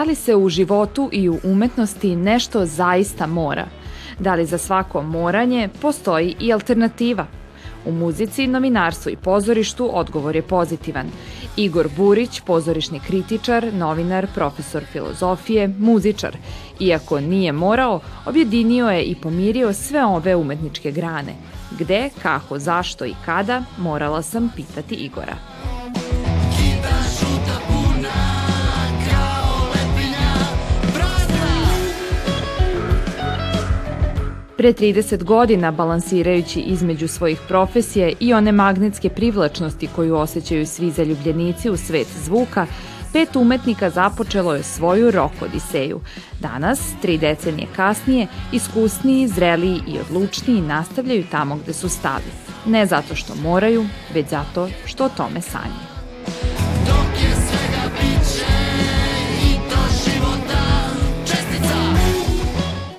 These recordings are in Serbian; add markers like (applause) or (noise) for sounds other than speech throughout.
Da li se u životu i u umetnosti nešto zaista mora? Da li za svako moranje postoji i alternativa? U muzici, novinarstvu i pozorištu odgovor je pozitivan. Igor Burić, pozorišni kritičar, novinar, profesor filozofije, muzičar. Iako nije morao, objedinio je i pomirio sve ove umetničke grane. Gde, kako, zašto i kada, morala sam pitati Igora. Pre 30 godina, balansirajući između svojih profesija i one magnetske privlačnosti koju osjećaju svi zaljubljenici u svet zvuka, pet umetnika započelo je svoju rock odiseju. Danas, tri decenije kasnije, iskusniji, zreliji i odlučniji nastavljaju tamo gde su stali. Ne zato što moraju, već zato što o tome sanjaju.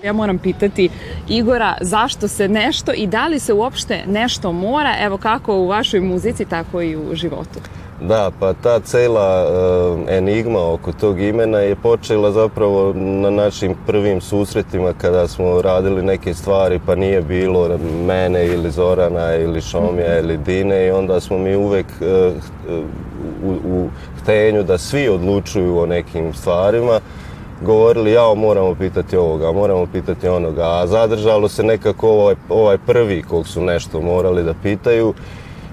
Ja moram pitati Igora zašto se nešto i da li se uopšte nešto mora, evo kako u vašoj muzici, tako i u životu. Da, pa ta cela uh, enigma oko tog imena je počela zapravo na našim prvim susretima kada smo radili neke stvari pa nije bilo mene ili Zorana ili Šomija ili Dine i onda smo mi uvek uh, u, u htenju da svi odlučuju o nekim stvarima govorili jao moramo pitati ovoga, moramo pitati onoga, a zadržalo se nekako ovaj, ovaj prvi kog su nešto morali da pitaju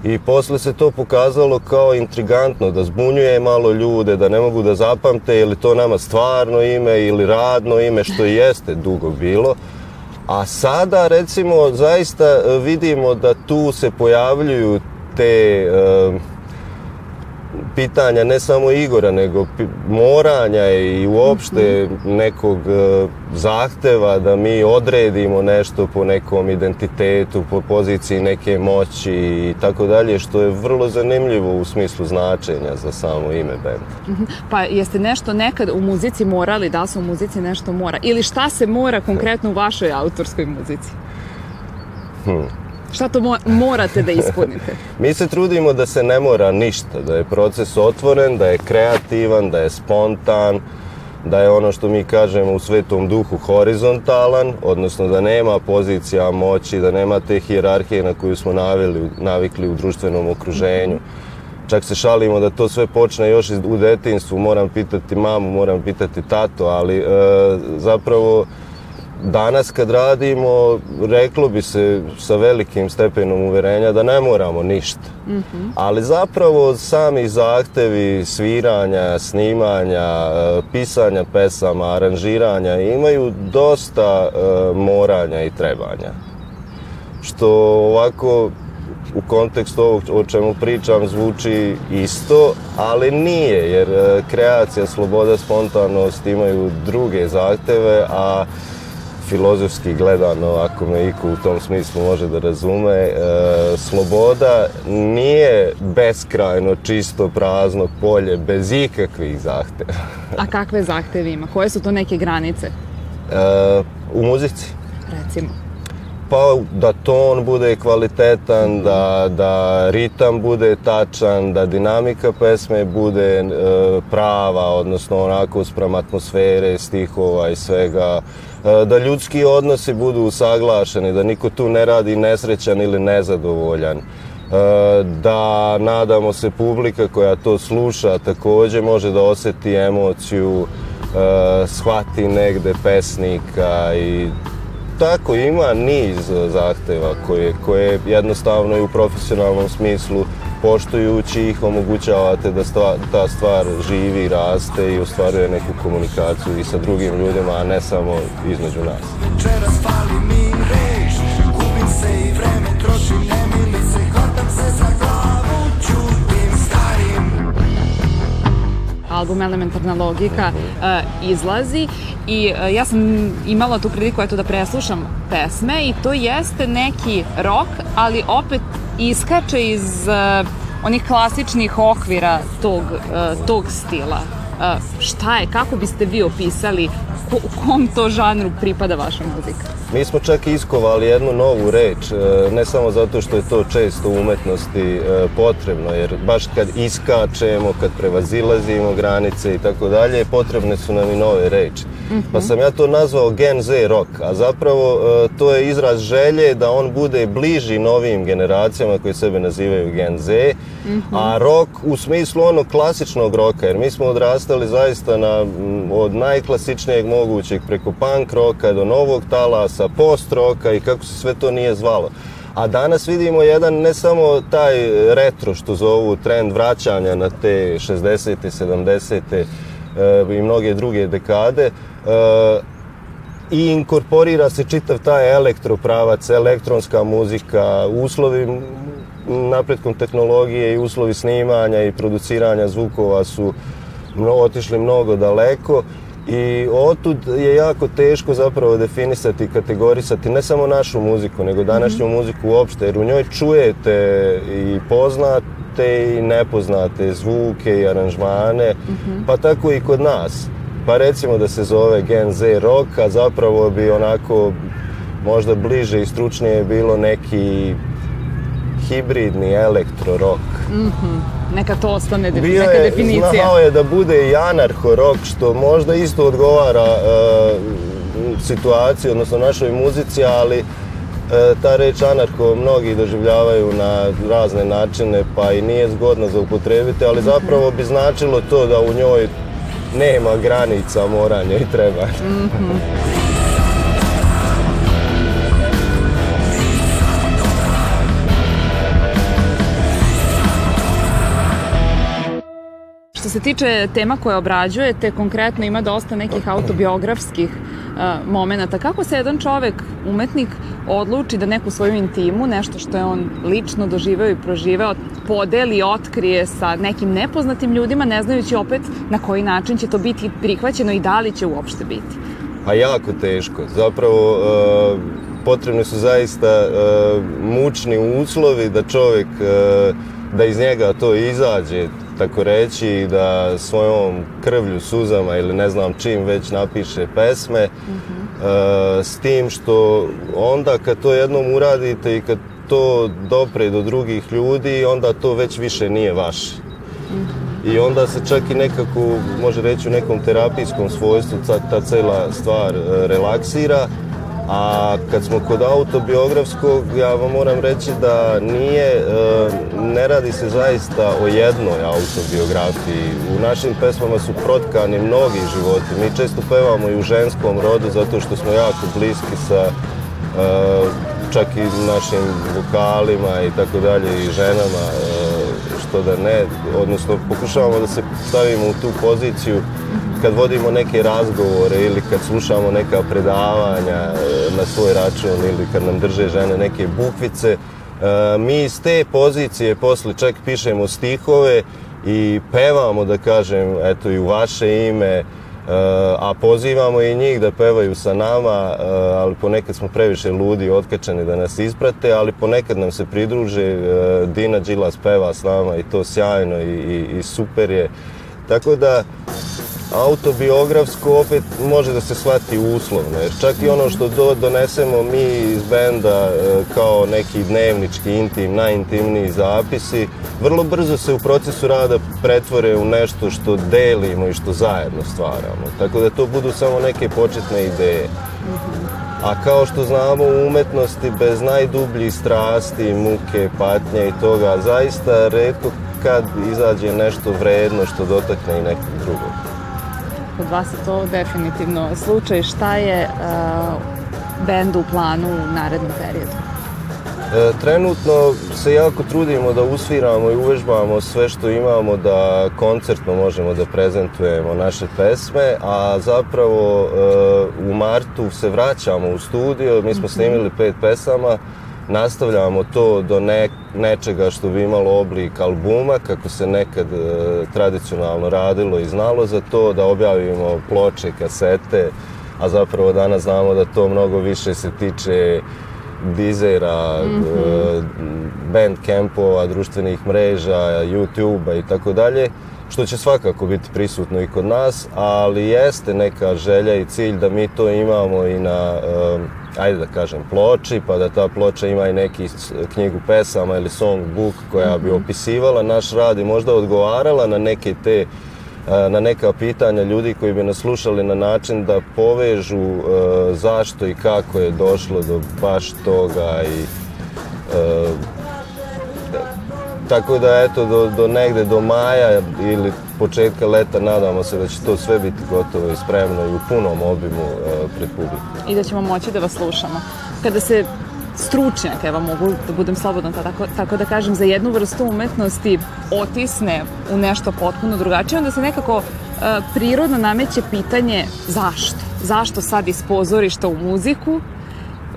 i posle se to pokazalo kao intrigantno, da zbunjuje malo ljude, da ne mogu da zapamte je li to nama stvarno ime ili radno ime, što jeste dugo bilo. A sada recimo zaista vidimo da tu se pojavljuju te uh, pitanja ne samo Igora, nego moranja i uopšte mhm. nekog e, zahteva da mi odredimo nešto po nekom identitetu, po poziciji neke moći i tako dalje, što je vrlo zanimljivo u smislu značenja za samo ime benda. Mhm. Pa jeste nešto nekad u muzici morali, da li se u muzici nešto mora? Ili šta se mora konkretno u vašoj autorskoj muzici? Hmm. Šta to mo morate da ispunite? (laughs) Mi se trudimo da se ne mora ništa, da je proces otvoren, da je kreativan, da je spontan, da je ono što mi kažemo u svetom duhu horizontalan, odnosno da nema pozicija moći, da nema te hijerarhije na koju smo navili, navikli u društvenom okruženju. Čak se šalimo da to sve počne još u detinstvu, moram pitati mamu, moram pitati tato, ali e, zapravo danas kad radimo, reklo bi se sa velikim stepenom uverenja da ne moramo ništa. Mm -hmm. Ali zapravo sami zahtevi sviranja, snimanja, e, pisanja pesama, aranžiranja imaju dosta uh, moranja i trebanja. Što ovako u kontekstu ovog o čemu pričam zvuči isto, ali nije, jer uh, kreacija, sloboda, spontanost imaju druge zahteve, a filozofski gledano, ako me iko u tom smislu može da razume, e, sloboda nije beskrajno čisto prazno polje bez ikakvih zahteva. A kakve zahteve ima? Koje su to neke granice? E, u muzici. Recimo. Pa da ton bude kvalitetan, da, da ritam bude tačan, da dinamika pesme bude e, prava, odnosno onako sprem atmosfere, stihova i svega. E, da ljudski odnosi budu usaglašeni, da niko tu ne radi nesrećan ili nezadovoljan. E, da nadamo se publika koja to sluša takođe može da oseti emociju, e, shvati negde pesnika i tako ima niz zahteva koje, koje jednostavno i u profesionalnom smislu poštujući ih omogućavate da stva, ta stvar živi, raste i ostvaruje neku komunikaciju i sa drugim ljudima, a ne samo između nas. Večeras fali mi reč, Album Elementarna logika uh, izlazi i uh, ja sam imala tu priliku eto da preslušam pesme i to jeste neki rock, ali opet iskače iz uh, onih klasičnih okvira tog, tog stila. Šta je, kako biste vi opisali, ko, kom to žanru pripada vaša muzika? Mi smo čak iskovali jednu novu reč, e, ne samo zato što je to često u umetnosti e, potrebno, jer baš kad iskačemo, kad prevazilazimo granice i tako dalje, potrebne su nam i nove reči. Mm -hmm. Pa sam ja to nazvao Gen Z rock, a zapravo to je izraz želje da on bude bliži novim generacijama koji sebe nazivaju Gen Z, mm -hmm. a rock u smislu onog klasičnog roka, jer mi smo odrastali zaista na, od najklasičnijeg mogućeg preko punk roka do novog talasa, post roka i kako se sve to nije zvalo. A danas vidimo jedan ne samo taj retro što zovu trend vraćanja na te 60. 70. E, i mnoge druge dekade e, i inkorporira se čitav taj elektropravac, elektronska muzika, uslovi napretkom tehnologije i uslovi snimanja i produciranja zvukova su otišli mnogo daleko i otud je jako teško zapravo definisati i kategorisati ne samo našu muziku, nego današnju mm -hmm. muziku uopšte, jer u njoj čujete i poznate i nepoznate zvuke i aranžmane, mm -hmm. pa tako i kod nas. Pa recimo da se zove Gen Z rock, a zapravo bi onako možda bliže i stručnije bilo neki hibridni elektro rock. Mm -hmm. Neka to ostane de, Bio neka je, definicija. Znao je da bude i anarcho rock, što možda isto odgovara uh, situaciji, odnosno našoj muzici, ali uh, ta reč anarho mnogi doživljavaju na razne načine, pa i nije zgodno za upotrebiti, ali mhm. zapravo bi značilo to da u njoj nema granica moranja i trebanja. Mm -hmm. Što se tiče tema koje obrađujete, konkretno ima dosta nekih autobiografskih uh, momenta. Kako se jedan čovek, umetnik, odluči da neku svoju intimu, nešto što je on lično doživeo i proživeo, podeli, otkrije sa nekim nepoznatim ljudima, ne znajući opet na koji način će to biti prihvaćeno i da li će uopšte biti? Pa jako teško. Zapravo, uh, potrebni su zaista uh, mučni uslovi da čovek, uh, da iz njega to izađe tako reći, da svojom krvlju, suzama ili ne znam čim već napiše pesme, mm -hmm. e, s tim što onda kad to jednom uradite i kad to dopre do drugih ljudi, onda to već više nije vaše. Mm -hmm. I onda se čak i nekako, može reći u nekom terapijskom svojstvu, ta, ta cela stvar e, relaksira, A kad smo kod autobiografskog, ja vam moram reći da nije, e, ne radi se zaista o jednoj autobiografiji. U našim pesmama su protkani mnogi životi. Mi često pevamo i u ženskom rodu zato što smo jako bliski sa e, čak i našim vokalima i tako dalje i ženama, e, što da ne, odnosno pokušavamo da se stavimo u tu poziciju kad vodimo neke razgovore ili kad slušamo neka predavanja e, na svoj račun ili kad nam drže žene neke bukvice, e, mi iz te pozicije posle čak pišemo stihove i pevamo, da kažem, eto i u vaše ime, a pozivamo i njih da pevaju sa nama, ali ponekad smo previše ludi i otkačeni da nas isprate, ali ponekad nam se pridruže, Dina Đilas peva s nama i to sjajno i, i, i super je. Tako da, autobiografsko opet može da se shvati uslovno, jer čak i ono što do, donesemo mi iz benda e, kao neki dnevnički intim, najintimniji zapisi, vrlo brzo se u procesu rada pretvore u nešto što delimo i što zajedno stvaramo. Tako da to budu samo neke početne ideje. A kao što znamo u umetnosti bez najdubljih strasti, muke, patnje i toga, zaista redko kad izađe nešto vredno što dotakne i nekog drugog kod vas je to definitivno slučaj. Šta je uh, bend u planu u narednom periodu? E, trenutno se jako trudimo da usviramo i uvežbamo sve što imamo da koncertno možemo da prezentujemo naše pesme, a zapravo e, u martu se vraćamo u studio, mi smo mhm. snimili pet pesama, nastavljamo to do ne, nečega što bi imalo oblik albuma, kako se nekad e, tradicionalno radilo i znalo za to, da objavimo ploče, kasete, a zapravo danas znamo da to mnogo više se tiče dizera, mm -hmm. band campova, društvenih mreža, YouTube-a i tako dalje. što će svakako biti prisutno i kod nas, ali jeste neka želja i cilj da mi to imamo i na, ajde da kažem, ploči, pa da ta ploča ima i neki knjigu pesama ili songbook koja bi mhm. opisivala naš rad i možda odgovarala na neke te na neka pitanja ljudi koji bi nas slušali na način da povežu zašto i kako je došlo do baš toga i tako da eto do, do negde do maja ili početka leta nadamo se da će to sve biti gotovo i spremno i u punom obimu e, pred publikom. I da ćemo moći da vas slušamo. Kada se stručnjak, evo mogu da budem slobodno tako, tako da kažem, za jednu vrstu umetnosti otisne u nešto potpuno drugačije, onda se nekako e, prirodno nameće pitanje zašto? Zašto sad iz pozorišta u muziku?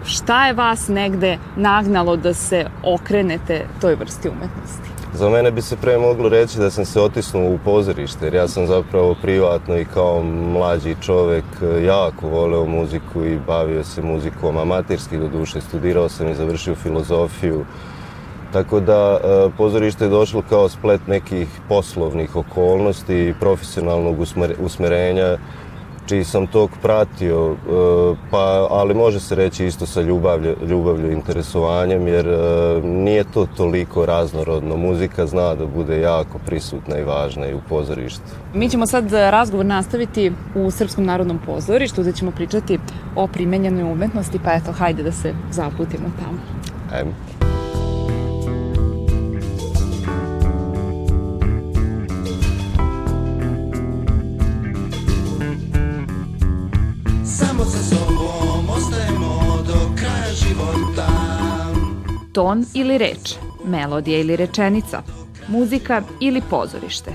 Šta je vas negde nagnalo da se okrenete toj vrsti umetnosti? Za mene bi se pre moglo reći da sam se otisnuo u pozorište, jer ja sam zapravo privatno i kao mlađi čovek jako voleo muziku i bavio se muzikom amatirski do duše. Studirao sam i završio filozofiju. Tako da e, pozorište je došlo kao splet nekih poslovnih okolnosti i profesionalnog usmerenja čiji sam tok pratio, e, pa, ali može se reći isto sa ljubavlju, ljubavlju interesovanjem, jer e, nije to toliko raznorodno. Muzika zna da bude jako prisutna i važna i u pozorištu. Mi ćemo sad razgovor nastaviti u Srpskom narodnom pozorištu, gde ćemo pričati o primenjenoj umetnosti, pa eto, hajde da se zaputimo tamo. Ajmo. Ton ili reč, melodija ili rečenica, muzika ili pozorište.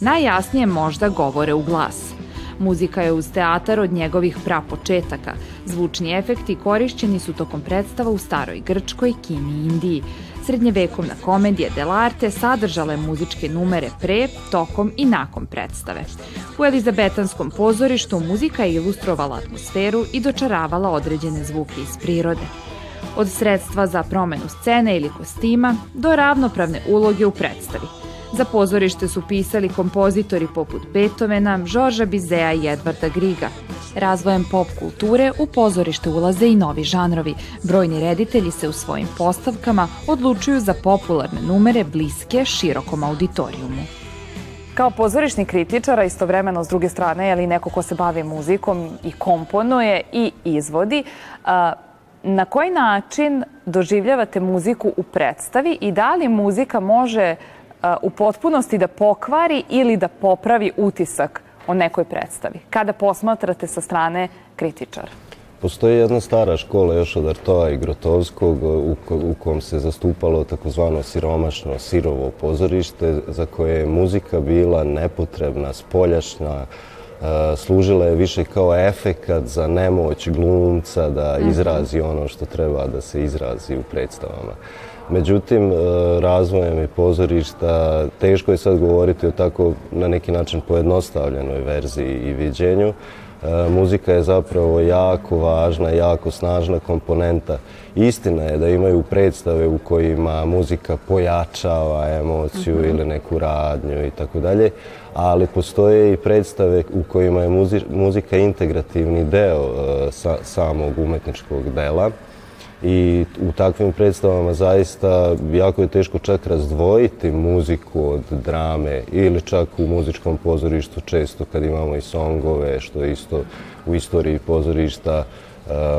Najjasnije možda govore u glas. Muzika je uz teatar od njegovih prapočetaka. Zvučni efekti korišćeni su tokom predstava u staroj Grčkoj, Kini i Indiji. Srednjevekovna komedija Delarte sadržala je muzičke numere pre, tokom i nakon predstave. U Elizabetanskom pozorištu muzika je ilustrovala atmosferu i dočaravala određene zvuke iz prirode od sredstva za promenu scene ili kostima do ravnopravne uloge u predstavi. Za pozorište su pisali kompozitori poput Beethovena, Žorža Bizea i Edvarda Griga. Razvojem pop kulture u pozorište ulaze i novi žanrovi. Brojni reditelji se u svojim postavkama odlučuju za popularne numere bliske širokom auditorijumu. Kao pozorišni kritičar, a istovremeno s druge strane, je li neko ko se bavi muzikom i komponuje i izvodi, na koji način doživljavate muziku u predstavi i da li muzika može u potpunosti da pokvari ili da popravi utisak o nekoj predstavi, kada posmatrate sa strane kritičara? Postoji jedna stara škola još od Artoa i Grotovskog u, u kom se zastupalo takozvano siromašno, sirovo pozorište za koje je muzika bila nepotrebna, spoljašna, služila je više kao efekat za nemoć glumca da mhm. izrazi ono što treba da se izrazi u predstavama. Međutim, e, razvojem je pozorišta, teško je sad govoriti o tako na neki način pojednostavljenoj verziji i viđenju, E, muzika je zapravo jako važna, jako snažna komponenta. Istina je da imaju predstave u kojima muzika pojačava emociju mm -hmm. ili neku radnju i tako dalje, ali postoje i predstave u kojima je muzika integrativni deo e, sa, samog umetničkog dela i u takvim predstavama zaista jako je teško čak razdvojiti muziku od drame ili čak u muzičkom pozorištu često kad imamo i songove što isto u istoriji pozorišta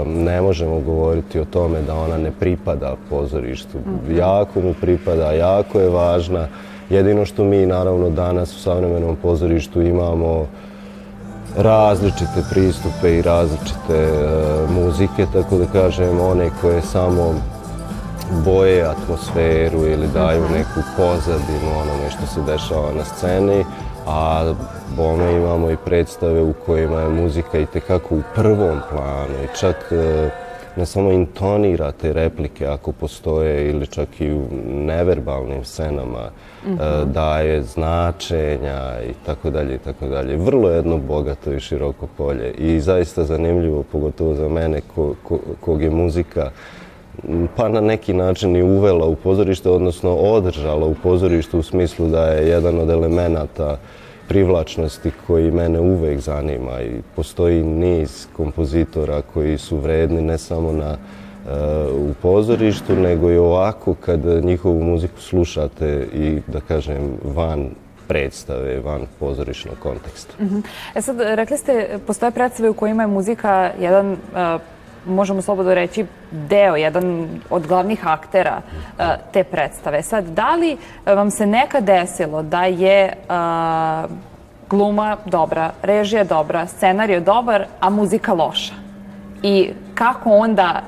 ne možemo govoriti o tome da ona ne pripada pozorištu. Mhm. Jako mu pripada, jako je važna. Jedino što mi naravno danas u savremenom pozorištu imamo različite pristupe i različite e, muzike, tako da kažem, one koje samo boje atmosferu ili daju mhm. neku pozadinu onome što se dešava na sceni, a bome imamo i predstave u kojima je muzika i tekako u prvom planu i čak e, ne samo intonira te replike ako postoje ili čak i u neverbalnim scenama mm -hmm. daje značenja i tako dalje i tako dalje. Vrlo jedno bogato i široko polje i zaista zanimljivo, pogotovo za mene ko, ko, kog je muzika pa na neki način i uvela u pozorište, odnosno održala u pozorištu u smislu da je jedan od elemenata privlačnosti koji mene uvek zanima i postoji niz kompozitora koji su vredni ne samo na u pozorištu, nego i ovako kad njihovu muziku slušate i da kažem van predstave, van pozorišnog konteksta. Uh mhm. -huh. E sad, rekli ste, postoje predstave u kojima je muzika jedan uh, možemo slobodno reći, deo, jedan od glavnih aktera uh, te predstave. Sad, da li vam se nekad desilo da je uh, gluma dobra, režija dobra, scenarij dobar, a muzika loša? I kako onda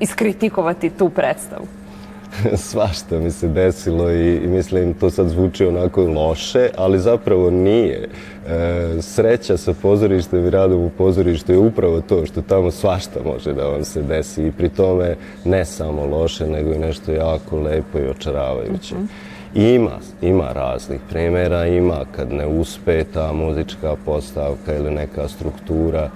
iskritikovati tu predstavu? (laughs) Svašta mi se desilo i, i mislim to sad zvuči onako loše, ali zapravo nije. E, sreća sa pozorištem i radom u pozorištu je upravo to što tamo svašta može da vam se desi i pri tome ne samo loše, nego i nešto jako lepo i očaravajuće. Uh mhm. -huh. Ima, ima raznih primjera, ima kad ne uspe ta muzička postavka ili neka struktura,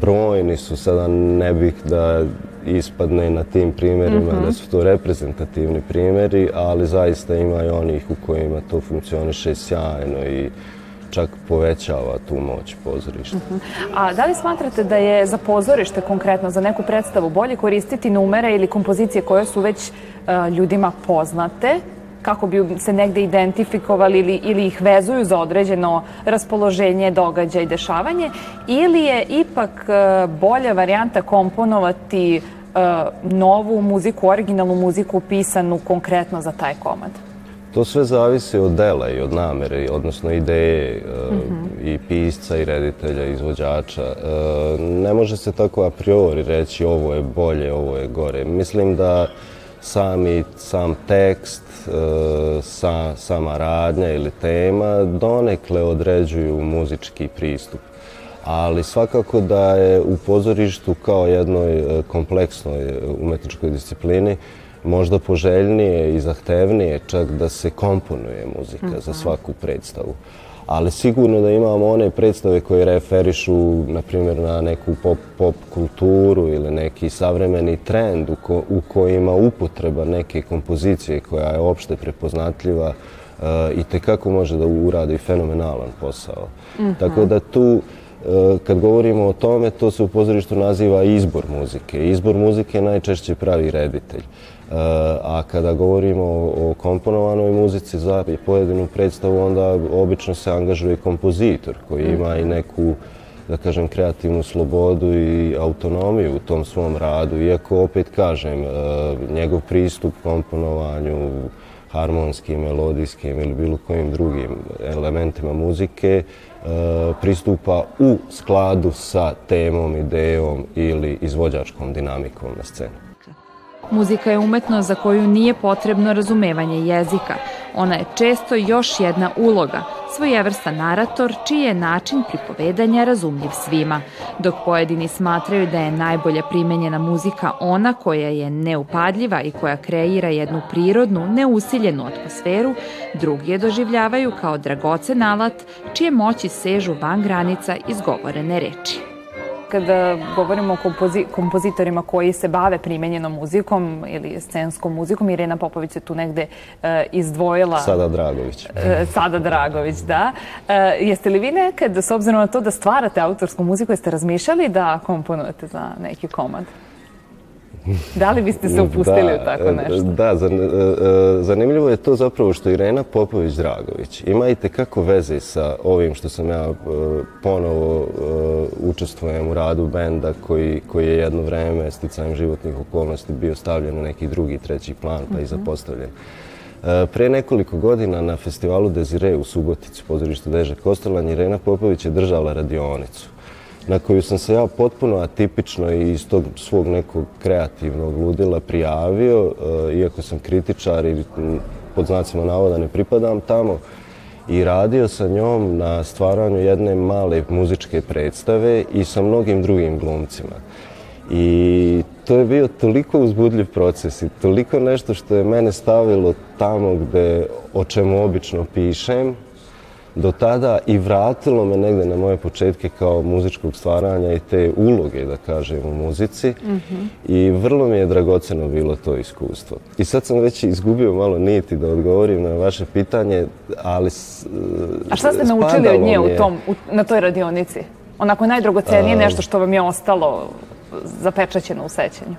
brojni su, sada ne bih da ispadne na tim primjerima, mm -hmm. da su to reprezentativni primjeri, ali zaista ima i onih u kojima to funkcioniše sjajno i čak povećava tu moć pozorišta. Uh mhm. -huh. A da li smatrate da je za pozorište konkretno, za neku predstavu, bolje koristiti numere ili kompozicije koje su već uh, ljudima poznate kako bi se negde identifikovali ili, ili ih vezuju za određeno raspoloženje, događaj dešavanje, ili je ipak e, bolja varijanta komponovati e, novu muziku, originalnu muziku pisanu konkretno za taj komad? To sve zavisi od dela i od namere, odnosno ideje mm -hmm. i pisca i reditelja, i izvođača. Ne može se tako a priori reći ovo je bolje, ovo je gore. Mislim da sami, sam tekst, e, sa, sama radnja ili tema donekle određuju muzički pristup. Ali svakako da je u pozorištu kao jednoj e, kompleksnoj umetničkoj disciplini možda poželjnije i zahtevnije čak da se komponuje muzika za mhm. svaku predstavu ali sigurno da imamo one predstave koje referišu, na primjer, na neku pop, pop kulturu ili neki savremeni trend u, ko, u kojima upotreba neke kompozicije koja je opšte prepoznatljiva uh, i tekako može da uradi fenomenalan posao. Mm -hmm. Tako da tu uh, kad govorimo o tome, to se u pozorištu naziva izbor muzike. Izbor muzike najčešće pravi reditelj. A kada govorimo o komponovanoj muzici za pojedinu predstavu, onda obično se angažuje kompozitor koji mm. ima i neku, da kažem, kreativnu slobodu i autonomiju u tom svom radu. Iako, opet kažem, e, njegov pristup komponovanju, harmonskim, melodijskim ili bilo kojim drugim elementima muzike e, pristupa u skladu sa temom, idejom ili izvođačkom dinamikom na sceni. Muzika je umetnost za koju nije potrebno razumevanje jezika. Ona je često još jedna uloga, svojevrsta narator čiji je način pripovedanja razumljiv svima, dok pojedini smatraju da je najbolje primenjena muzika ona koja je neupadljiva i koja kreira jednu prirodnu, neusiljenu atmosferu, drugi je doživljavaju kao dragocen alat čije moći sežu van granica izgovorene reči kada govorimo o kompozi kompozitorima koji se bave primenjenom muzikom ili scenskom muzikom, Irena Popović je tu negde uh, izdvojila... Sada Dragović. Uh, Sada Dragović, da. Uh, jeste li vi nekad, s obzirom na to da stvarate autorsku muziku, jeste razmišljali da komponujete za neki komad? (laughs) Da li biste se upustili da, u tako nešto? Da, e, e, zanimljivo je to zapravo što Irena Popović-Dragović ima i tekako veze sa ovim što sam ja e, ponovo učestvujem u radu benda koji, koji je jedno vreme sticajem životnih okolnosti bio stavljen u neki drugi, treći plan pa i mhm. zapostavljen. Pre nekoliko godina na festivalu Desire u Subotici, pozorištu Deže Kostelan, Irena Popović je držala radionicu na koju sam se ja potpuno atipično i iz tog svog nekog kreativnog ludila prijavio, e, iako sam kritičar i pod znacima navoda ne pripadam tamo, i radio sa njom na stvaranju jedne male muzičke predstave i sa mnogim drugim glumcima. I to je bio toliko uzbudljiv proces i toliko nešto što je mene stavilo tamo gde, o čemu obično pišem, do tada i vratilo me negde na moje početke kao muzičkog stvaranja i te uloge, da kažem, u muzici. I vrlo mi je dragoceno bilo to iskustvo. I sad sam već izgubio malo niti da odgovorim na vaše pitanje, ali A šta ste naučili od nje u tom, u, na toj radionici? Onako najdragocenije nešto što vam je ostalo zapečaćeno u sećanju.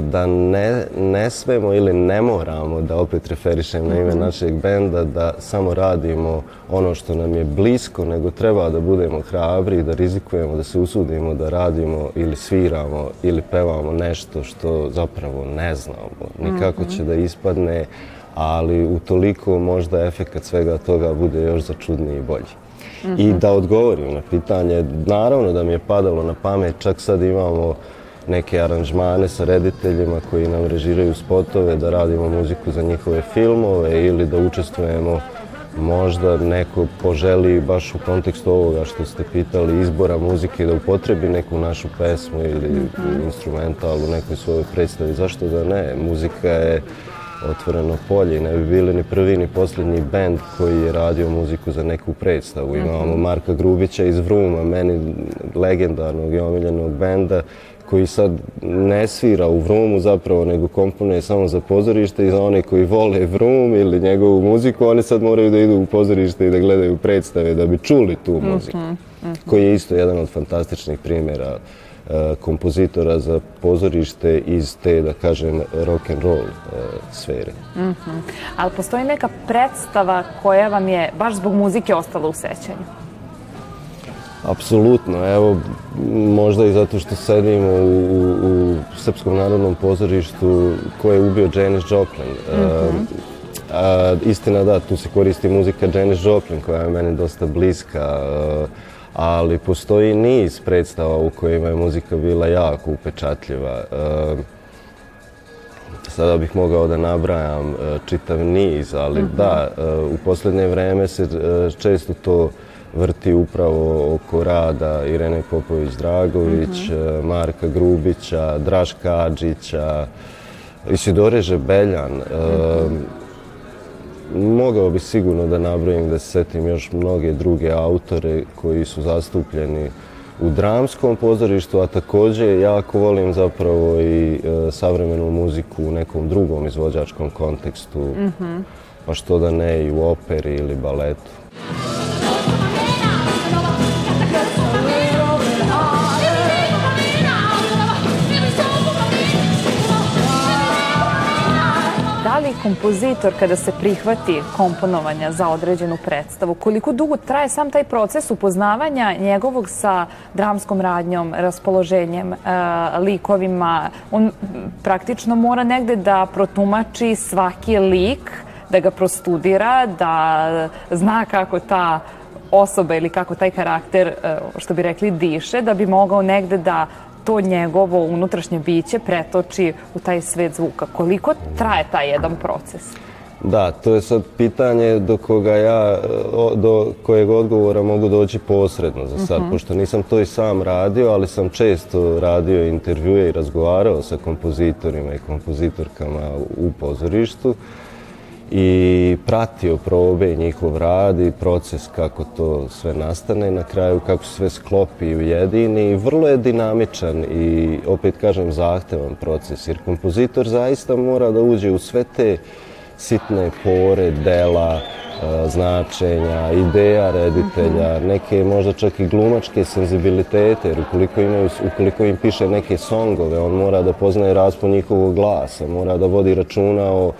Da ne, ne smemo ili ne moramo, da opet referišem na ime našeg benda, da samo radimo ono što nam je blisko, nego treba da budemo hrabri, da rizikujemo, da se usudimo, da radimo ili sviramo ili pevamo nešto što zapravo ne znamo. Nikako će da ispadne, ali utoliko možda efekat svega toga bude još začudniji i bolji. I da odgovorim na pitanje, naravno da mi je padalo na pamet, čak sad imamo neke aranžmane sa rediteljima koji nam režiraju spotove, da radimo muziku za njihove filmove ili da učestvujemo možda neko poželi baš u kontekstu ovoga što ste pitali izbora muzike da upotrebi neku našu pesmu ili instrumental u nekoj svojoj predstavi. Zašto da ne? Muzika je otvoreno polje i ne bi bili ni prvi ni posljednji bend koji je radio muziku za neku predstavu. Imamo Marka Grubića iz Vruma, meni legendarnog i omiljenog benda koji sad ne svira u Vrumu zapravo, nego komponuje samo za pozorište i za one koji vole Vrum ili njegovu muziku, oni sad moraju da idu u pozorište i da gledaju predstave da bi čuli tu muziku. Koji je isto jedan od fantastičnih primjera e, kompozitora za pozorište iz te, da kažem, rock and roll e, sfere. Ali postoji neka predstava koja vam je baš zbog muzike ostala u sećanju. Apsolutno, evo, možda i zato što sedimo u, u, u Srpskom narodnom pozorištu ko je ubio Janis Joplin. E, a, istina da, tu se koristi muzika Janis Joplin koja je meni dosta bliska, e, ali postoji niz predstava u kojima je muzika bila jako upečatljiva. E, Sada bih mogao da nabrajam čitav niz, ali da, e, u posljednje vreme se često to vrti upravo oko rada Irene Popović-Dragović, e, Marka Grubića, Draška Adžića, Isidore Žebeljan. E, Mogao bi sigurno da nabrojim da se setim još mnoge druge autore koji su zastupljeni u dramskom pozorištu, a takođe jako volim zapravo i e, savremenu muziku u nekom drugom izvođačkom kontekstu, pa što da ne i u operi ili baletu. Kompozitor kada se prihvati komponovanja za određenu predstavu, koliko dugo traje sam taj proces upoznavanja njegovog sa dramskom radnjom, raspoloženjem, e, likovima, on praktično mora negde da protumači svaki lik, da ga prostudira, da zna kako ta osoba ili kako taj karakter, e, što bi rekli, diše, da bi mogao negde da to njegovo unutrašnje biće pretoči u taj svet zvuka. Koliko traje taj jedan proces? Da, to je sad pitanje do koga ja, do kojeg odgovora mogu doći posredno za sad, pošto nisam to i sam radio, ali sam često radio intervjue i razgovarao sa kompozitorima i kompozitorkama u pozorištu i pratio probe i njihov rad i proces kako to sve nastane i na kraju kako se sve sklopi i ujedini. Vrlo je dinamičan i opet kažem zahtevan proces jer kompozitor zaista mora da uđe u sve te sitne pore, dela, e, značenja, ideja reditelja, neke možda čak i glumačke senzibilitete, jer ukoliko, imaju, ukoliko im piše neke songove, on mora da poznaje raspon njihovog glasa, mora da vodi računa o,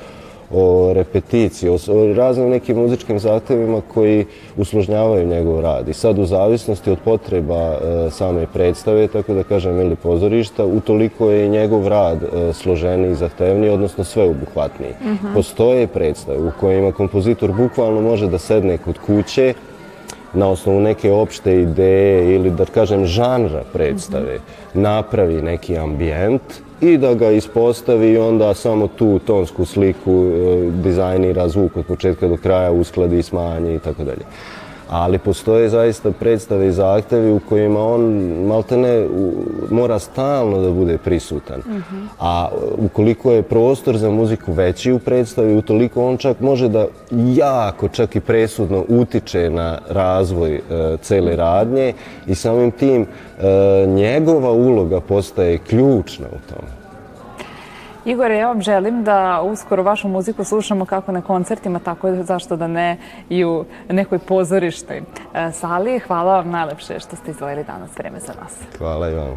o repeticiji, o, o raznim nekim muzičkim zahtevima koji usložnjavaju njegov rad. I sad u zavisnosti od potreba e, same predstave, tako da kažem, ili pozorišta, utoliko je i njegov rad e, složeniji i zahtevniji, odnosno sveobuhvatniji. Postoje predstave u kojima kompozitor bukvalno može da sedne kod kuće, na osnovu neke opšte ideje ili da kažem žanra predstave napravi neki ambijent i da ga ispostavi i onda samo tu tonsku sliku e, dizajnira zvuk od početka do kraja, uskladi, smanji i tako dalje. Ali postoje zaista predstave i zahtevi u kojima on maltene mora stalno da bude prisutan. A ukoliko je prostor za muziku veći u predstavi, utoliko on čak može da jako, čak i presudno utiče na razvoj e, cele radnje i samim tim e, njegova uloga postaje ključna u tome. Igore, ja vam želim da uskoro vašu muziku slušamo kako na koncertima, tako da zašto da ne i u nekoj pozorištoj e, sali. Hvala vam najlepše što ste izdvojili danas vreme za nas. Hvala i vam.